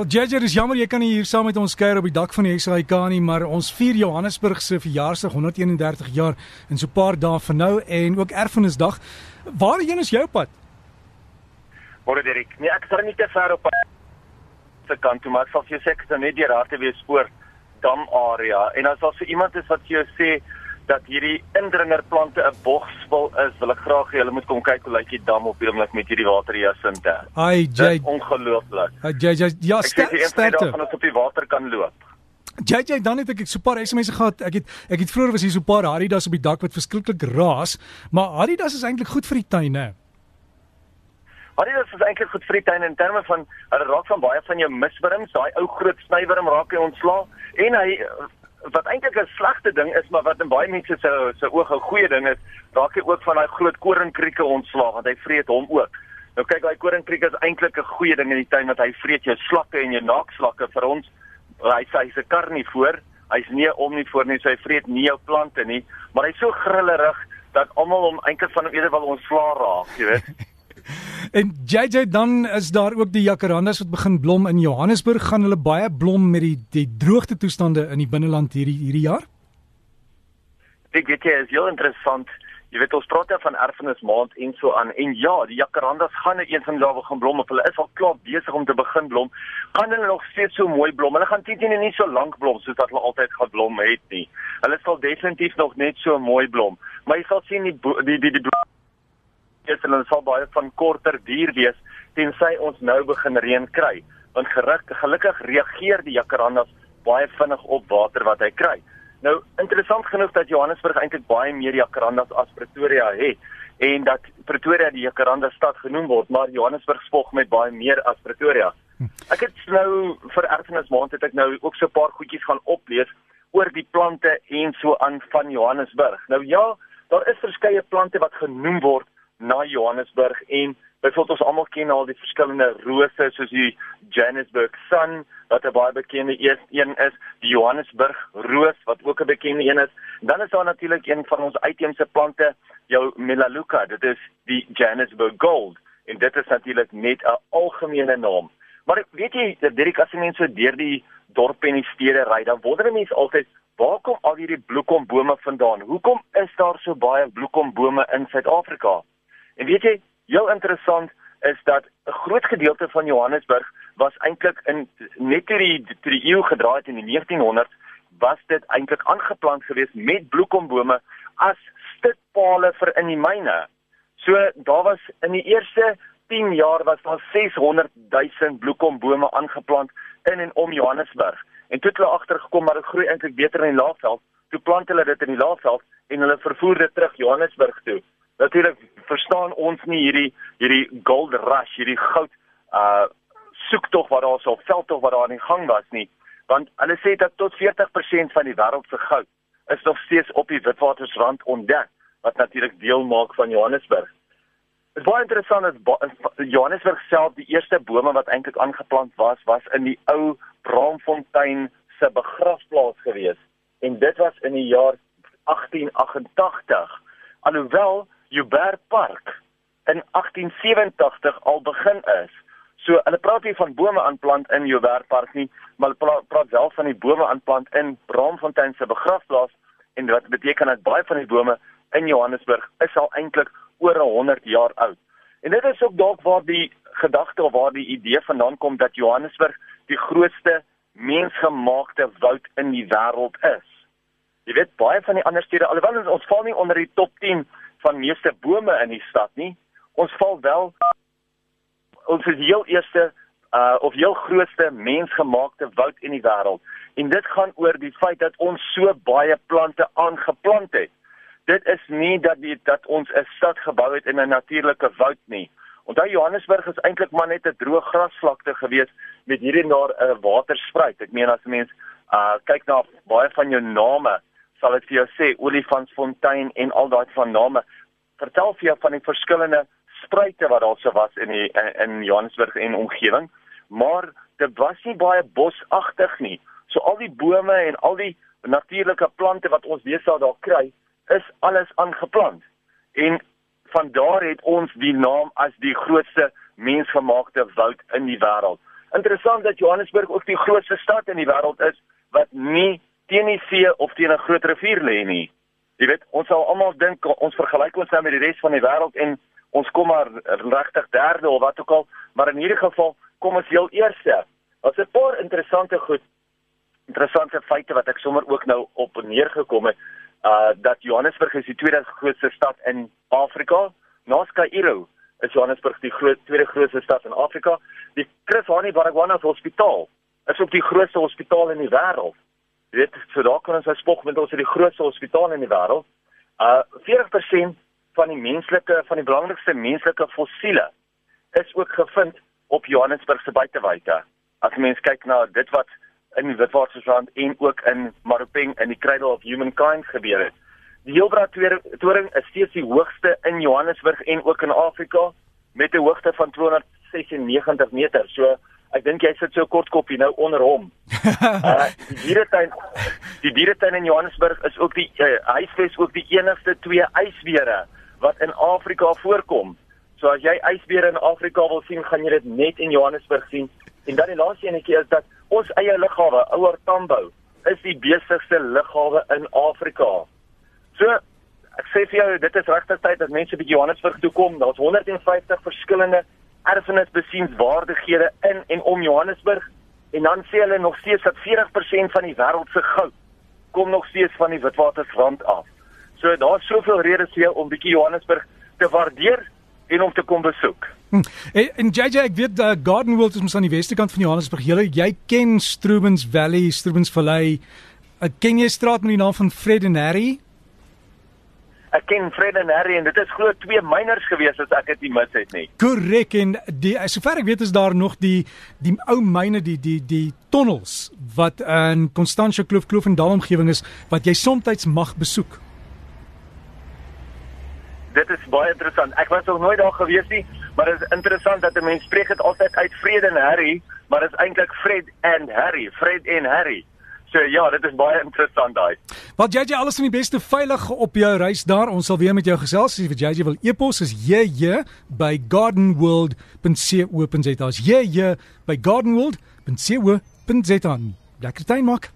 Wel JJ, dis jammer jy kan nie hier saam met ons kuier op die dak van die SAIK nie, maar ons vier Johannesburg se verjaarsdag 131 jaar in so 'n paar dae van nou en ook Erfenisdag. Waarheen is jou pad? Môre Dirk. Nee, ek sal nie te ver op se kant toe, maar ek sal vir jou sê ek is nou net deur Hartbeespoort spoor dam area en as daar so iemand is wat vir jou sê dat hierdie indringerplante 'n bogsvul is, wil ek graag hê hulle moet kom kyk hoe lyk die dam op die oomblik met hierdie waterhyassinte. Ai, jy ongelooflik. Ai, jy jy ja, sterkte. Ons op die water kan loop. JJ dan het ek so 'n paar SMS'e gehad. Ek het ek het vroeër was hier so 'n paar Haridas op die dak wat verskriklik raas, maar Haridas is eintlik goed vir die tuin, hè. Haridas is eintlik goed vir die tuin in terme van hulle raak van baie van jou miswurms, daai ou groot snywurm raak hy ontslaa en hy wat eintlik 'n slegte ding is, maar wat in baie mense se se oë 'n goeie ding is, raak hy ook van daai groot koringkrieke ontslaag want hy vreet hom ook. Nou kyk, daai koringkrieke is eintlik 'n goeie ding in die tuin want hy vreet jou slakke en jou naakslakke vir ons. Hy sê hy's 'n karnivoor. Hy's nie omnivoor nie, so hy vreet nie jou plante nie, maar hy's so grillerig dat almal hom eintlik van hom eerder wil ontslaa raak, jy weet. En JJ dan is daar ook die jacarandas wat begin blom in Johannesburg gaan hulle baie blom met die die droogte toestande in die binneland hierdie hierdie jaar. Ek weet jy is heel interessant. Jy weet ons praat van erfenismaand en so aan en ja, die jacarandas gaan nou een van die dae begin blom of hulle is al klaar besig om te begin blom. Gaan hulle nog steeds so mooi blom? Hulle gaan teen nie so lank blom soos wat hulle altyd gaan blom het nie. Hulle sal definitief nog net so mooi blom. Maar jy sal sien die die die, die blom is en hulle sal baie van korter duur wees tensy ons nou begin reën kry want geruk, gelukkig reageer die jacarandas baie vinnig op water wat hy kry. Nou interessant genoeg dat Johannesburg eintlik baie meer jacarandas as Pretoria het en dat Pretoria die jacaranda stad genoem word, maar Johannesburg spog met baie meer as Pretoria. Hm. Ek het nou vir erfenismaand het ek nou ook so 'n paar goedjies gaan oplees oor die plante en so aan van Johannesburg. Nou ja, daar is verskeie plante wat genoem word na Johannesburg en byvoorbeeld ons almal ken al die verskillende rose soos die Johannesburg Sun wat 'n baie bekende een is, die Johannesburg roos wat ook 'n bekende een is. Dan is daar natuurlik een van ons uitheemse plante, jou Melaleuca, dit is die Johannesburg Gold en dit is natuurlik net 'n algemene naam. Maar weet jy, Dirk, as jy mense deur die dorpe en die stede ry, dan wonder mense altyd Waar kom al hierdie bloekombome vandaan? Hoekom is daar so baie bloekombome in Suid-Afrika? En weet jy, heel interessant is dat 'n groot gedeelte van Johannesburg was eintlik in net toe die toe die eeu gedraai het in die 1900s was dit eintlik aangeplant geweest met bloekombome as stitpale vir in die myne. So daar was in die eerste 10 jaar was daar 600 000 bloekombome aangeplant in en om Johannesburg. En toe het hulle agtergekom maar dit groei eintlik beter in die laafveld. Toe plant hulle dit in die laafveld en hulle vervoer dit terug Johannesburg toe. Natuurlik verstaan ons nie hierdie hierdie gold rush, hierdie goud uh soektog wat daar so veldtog wat daar aan die gang was nie, want hulle sê dat tot 40% van die wêreld se goud is nog steeds op die Witwatersrand ontdek, wat natuurlik deel maak van Johannesburg. Dit is baie interessant dat Johannesburg self die eerste bome wat eintlik aangeplant was, was in die ou Braamfontein se begrafplaas gewees en dit was in die jaar 1888. Alhoewel Joubert Park in 1887 al begin is. So hulle praat hier van bome aanplant in Joubert Park nie, maar hulle praat wel van die bome aanplant in Braamfontein se begrafplaas en wat beteken dat baie van die bome in Johannesburg is al eintlik oor 100 jaar oud. En dit is ook dalk waar die gedagte of waar die idee vandaan kom dat Johannesburg die grootste mensgemaakte woud in die wêreld is. Jy weet baie van die ander stede alhoewel ons val nie onder die top 10 van meeste bome in die stad nie. Ons val wel ons is heel eerste uh of heel grootste mensgemaakte woud in die wêreld. En dit gaan oor die feit dat ons so baie plante aangeplant het. Dit is nie dat die, dat ons 'n stad gebou het in 'n natuurlike woud nie. Onthou Johannesburg is eintlik maar net 'n droë grasvlakte gewees met hierdie daar 'n uh, waterspruit. Ek meen as 'n mens uh kyk na baie van jou name sal ek vir jou sê Olifantsfontein en al daai van name. Vertel vir jou van die verskillende spruite wat daar sou was in die in Johannesburg en omgewing maar dit was nie baie bosagtig nie. So al die bome en al die natuurlike plante wat ons sal daar kry is alles aangeplant. En van daar het ons die naam as die grootste mensgemaakte woud in die wêreld. Interessant dat Johannesburg ook die grootste stad in die wêreld is wat nie teen die see of teen 'n groot rivier lê nie. Jy weet, ons sal almal dink ons vergelyk ons nou met die res van die wêreld en ons kom maar regtig derde of wat ook al, maar in hierdie geval kom ons heel eerste. Daar's 'n paar interessante goed interessante feite wat ek sommer ook nou op neergekom het uh dat Johannesburg is die tweede grootste stad in Afrika na Kaïro is Johannesburg die groot tweede grootste stad in Afrika die Chris Hani Baragwanath Hospitaal is ook die grootste hospitaal in die wêreld jy weet so daar kan ons nou spog met ons is die grootste hospitaal in die wêreld uh 40% van die menslike van die belangrikste menslike fossiele is ook gevind op Johannesburg se buitewyke as mens kyk na dit wat in die Witwatersrand en ook in Maropeng in die Cradle of Humankind gebeur het. Die Heilbron toring is steeds die hoogste in Johannesburg en ook in Afrika met 'n hoogte van 296 meter. So ek dink jy sit so kort kopie nou onder hom. uh, die dieretuin die dieretuin in Johannesburg is ook die uh, huisves ook die enigste twee ysbere wat in Afrika voorkom. So as jy ysbere in Afrika wil sien, gaan jy dit net in Johannesburg sien. En dan die laaste enetjie is dat ons eie lughawe, ouer Tambo, is die besigste lughawe in Afrika. So ek sê vir jou, dit is regtig tyd dat mense by Johannesburg toe kom. Daar's 150 verskillende erfenisbesienswaardighede in en om Johannesburg en dan sê hulle nog steeds dat 40% van die wêreld se goud kom nog steeds van die Witwatersrand af. So daar's soveel redes jou om bietjie Johannesburg te waardeer en om te kom besoek. Hm. En JJ ek weet uh, Garden World is mos aan die weste kant van Johannesburg. Jy jy ken Strubens Valley, Strubens Valley. Ek ken jy straat met die naam van Fred and Harry? Ek ken Fred and Harry en dit is glo twee miners gewees as ek dit nie mis het nie. Korrek en die sover ek weet is daar nog die die ou myne die die die tunnels wat in Constantia Kloof Kloof en daal omgewing is wat jy soms mag besoek dit is baie interessant. Ek was nog nooit daar gewees nie, maar dit is interessant dat 'n mens spreek dit altyd uit Fred en Harry, maar dit is eintlik Fred and Harry, Fred en Harry. So ja, dit is baie interessant daai. Wat JJ alles van die beste veilig op jou reis daar. Ons sal weer met jou gesels as JJ wil e-pos is JJ by gardenworld.co.za. JJ by gardenworld.co.za. Lekker tyd maak.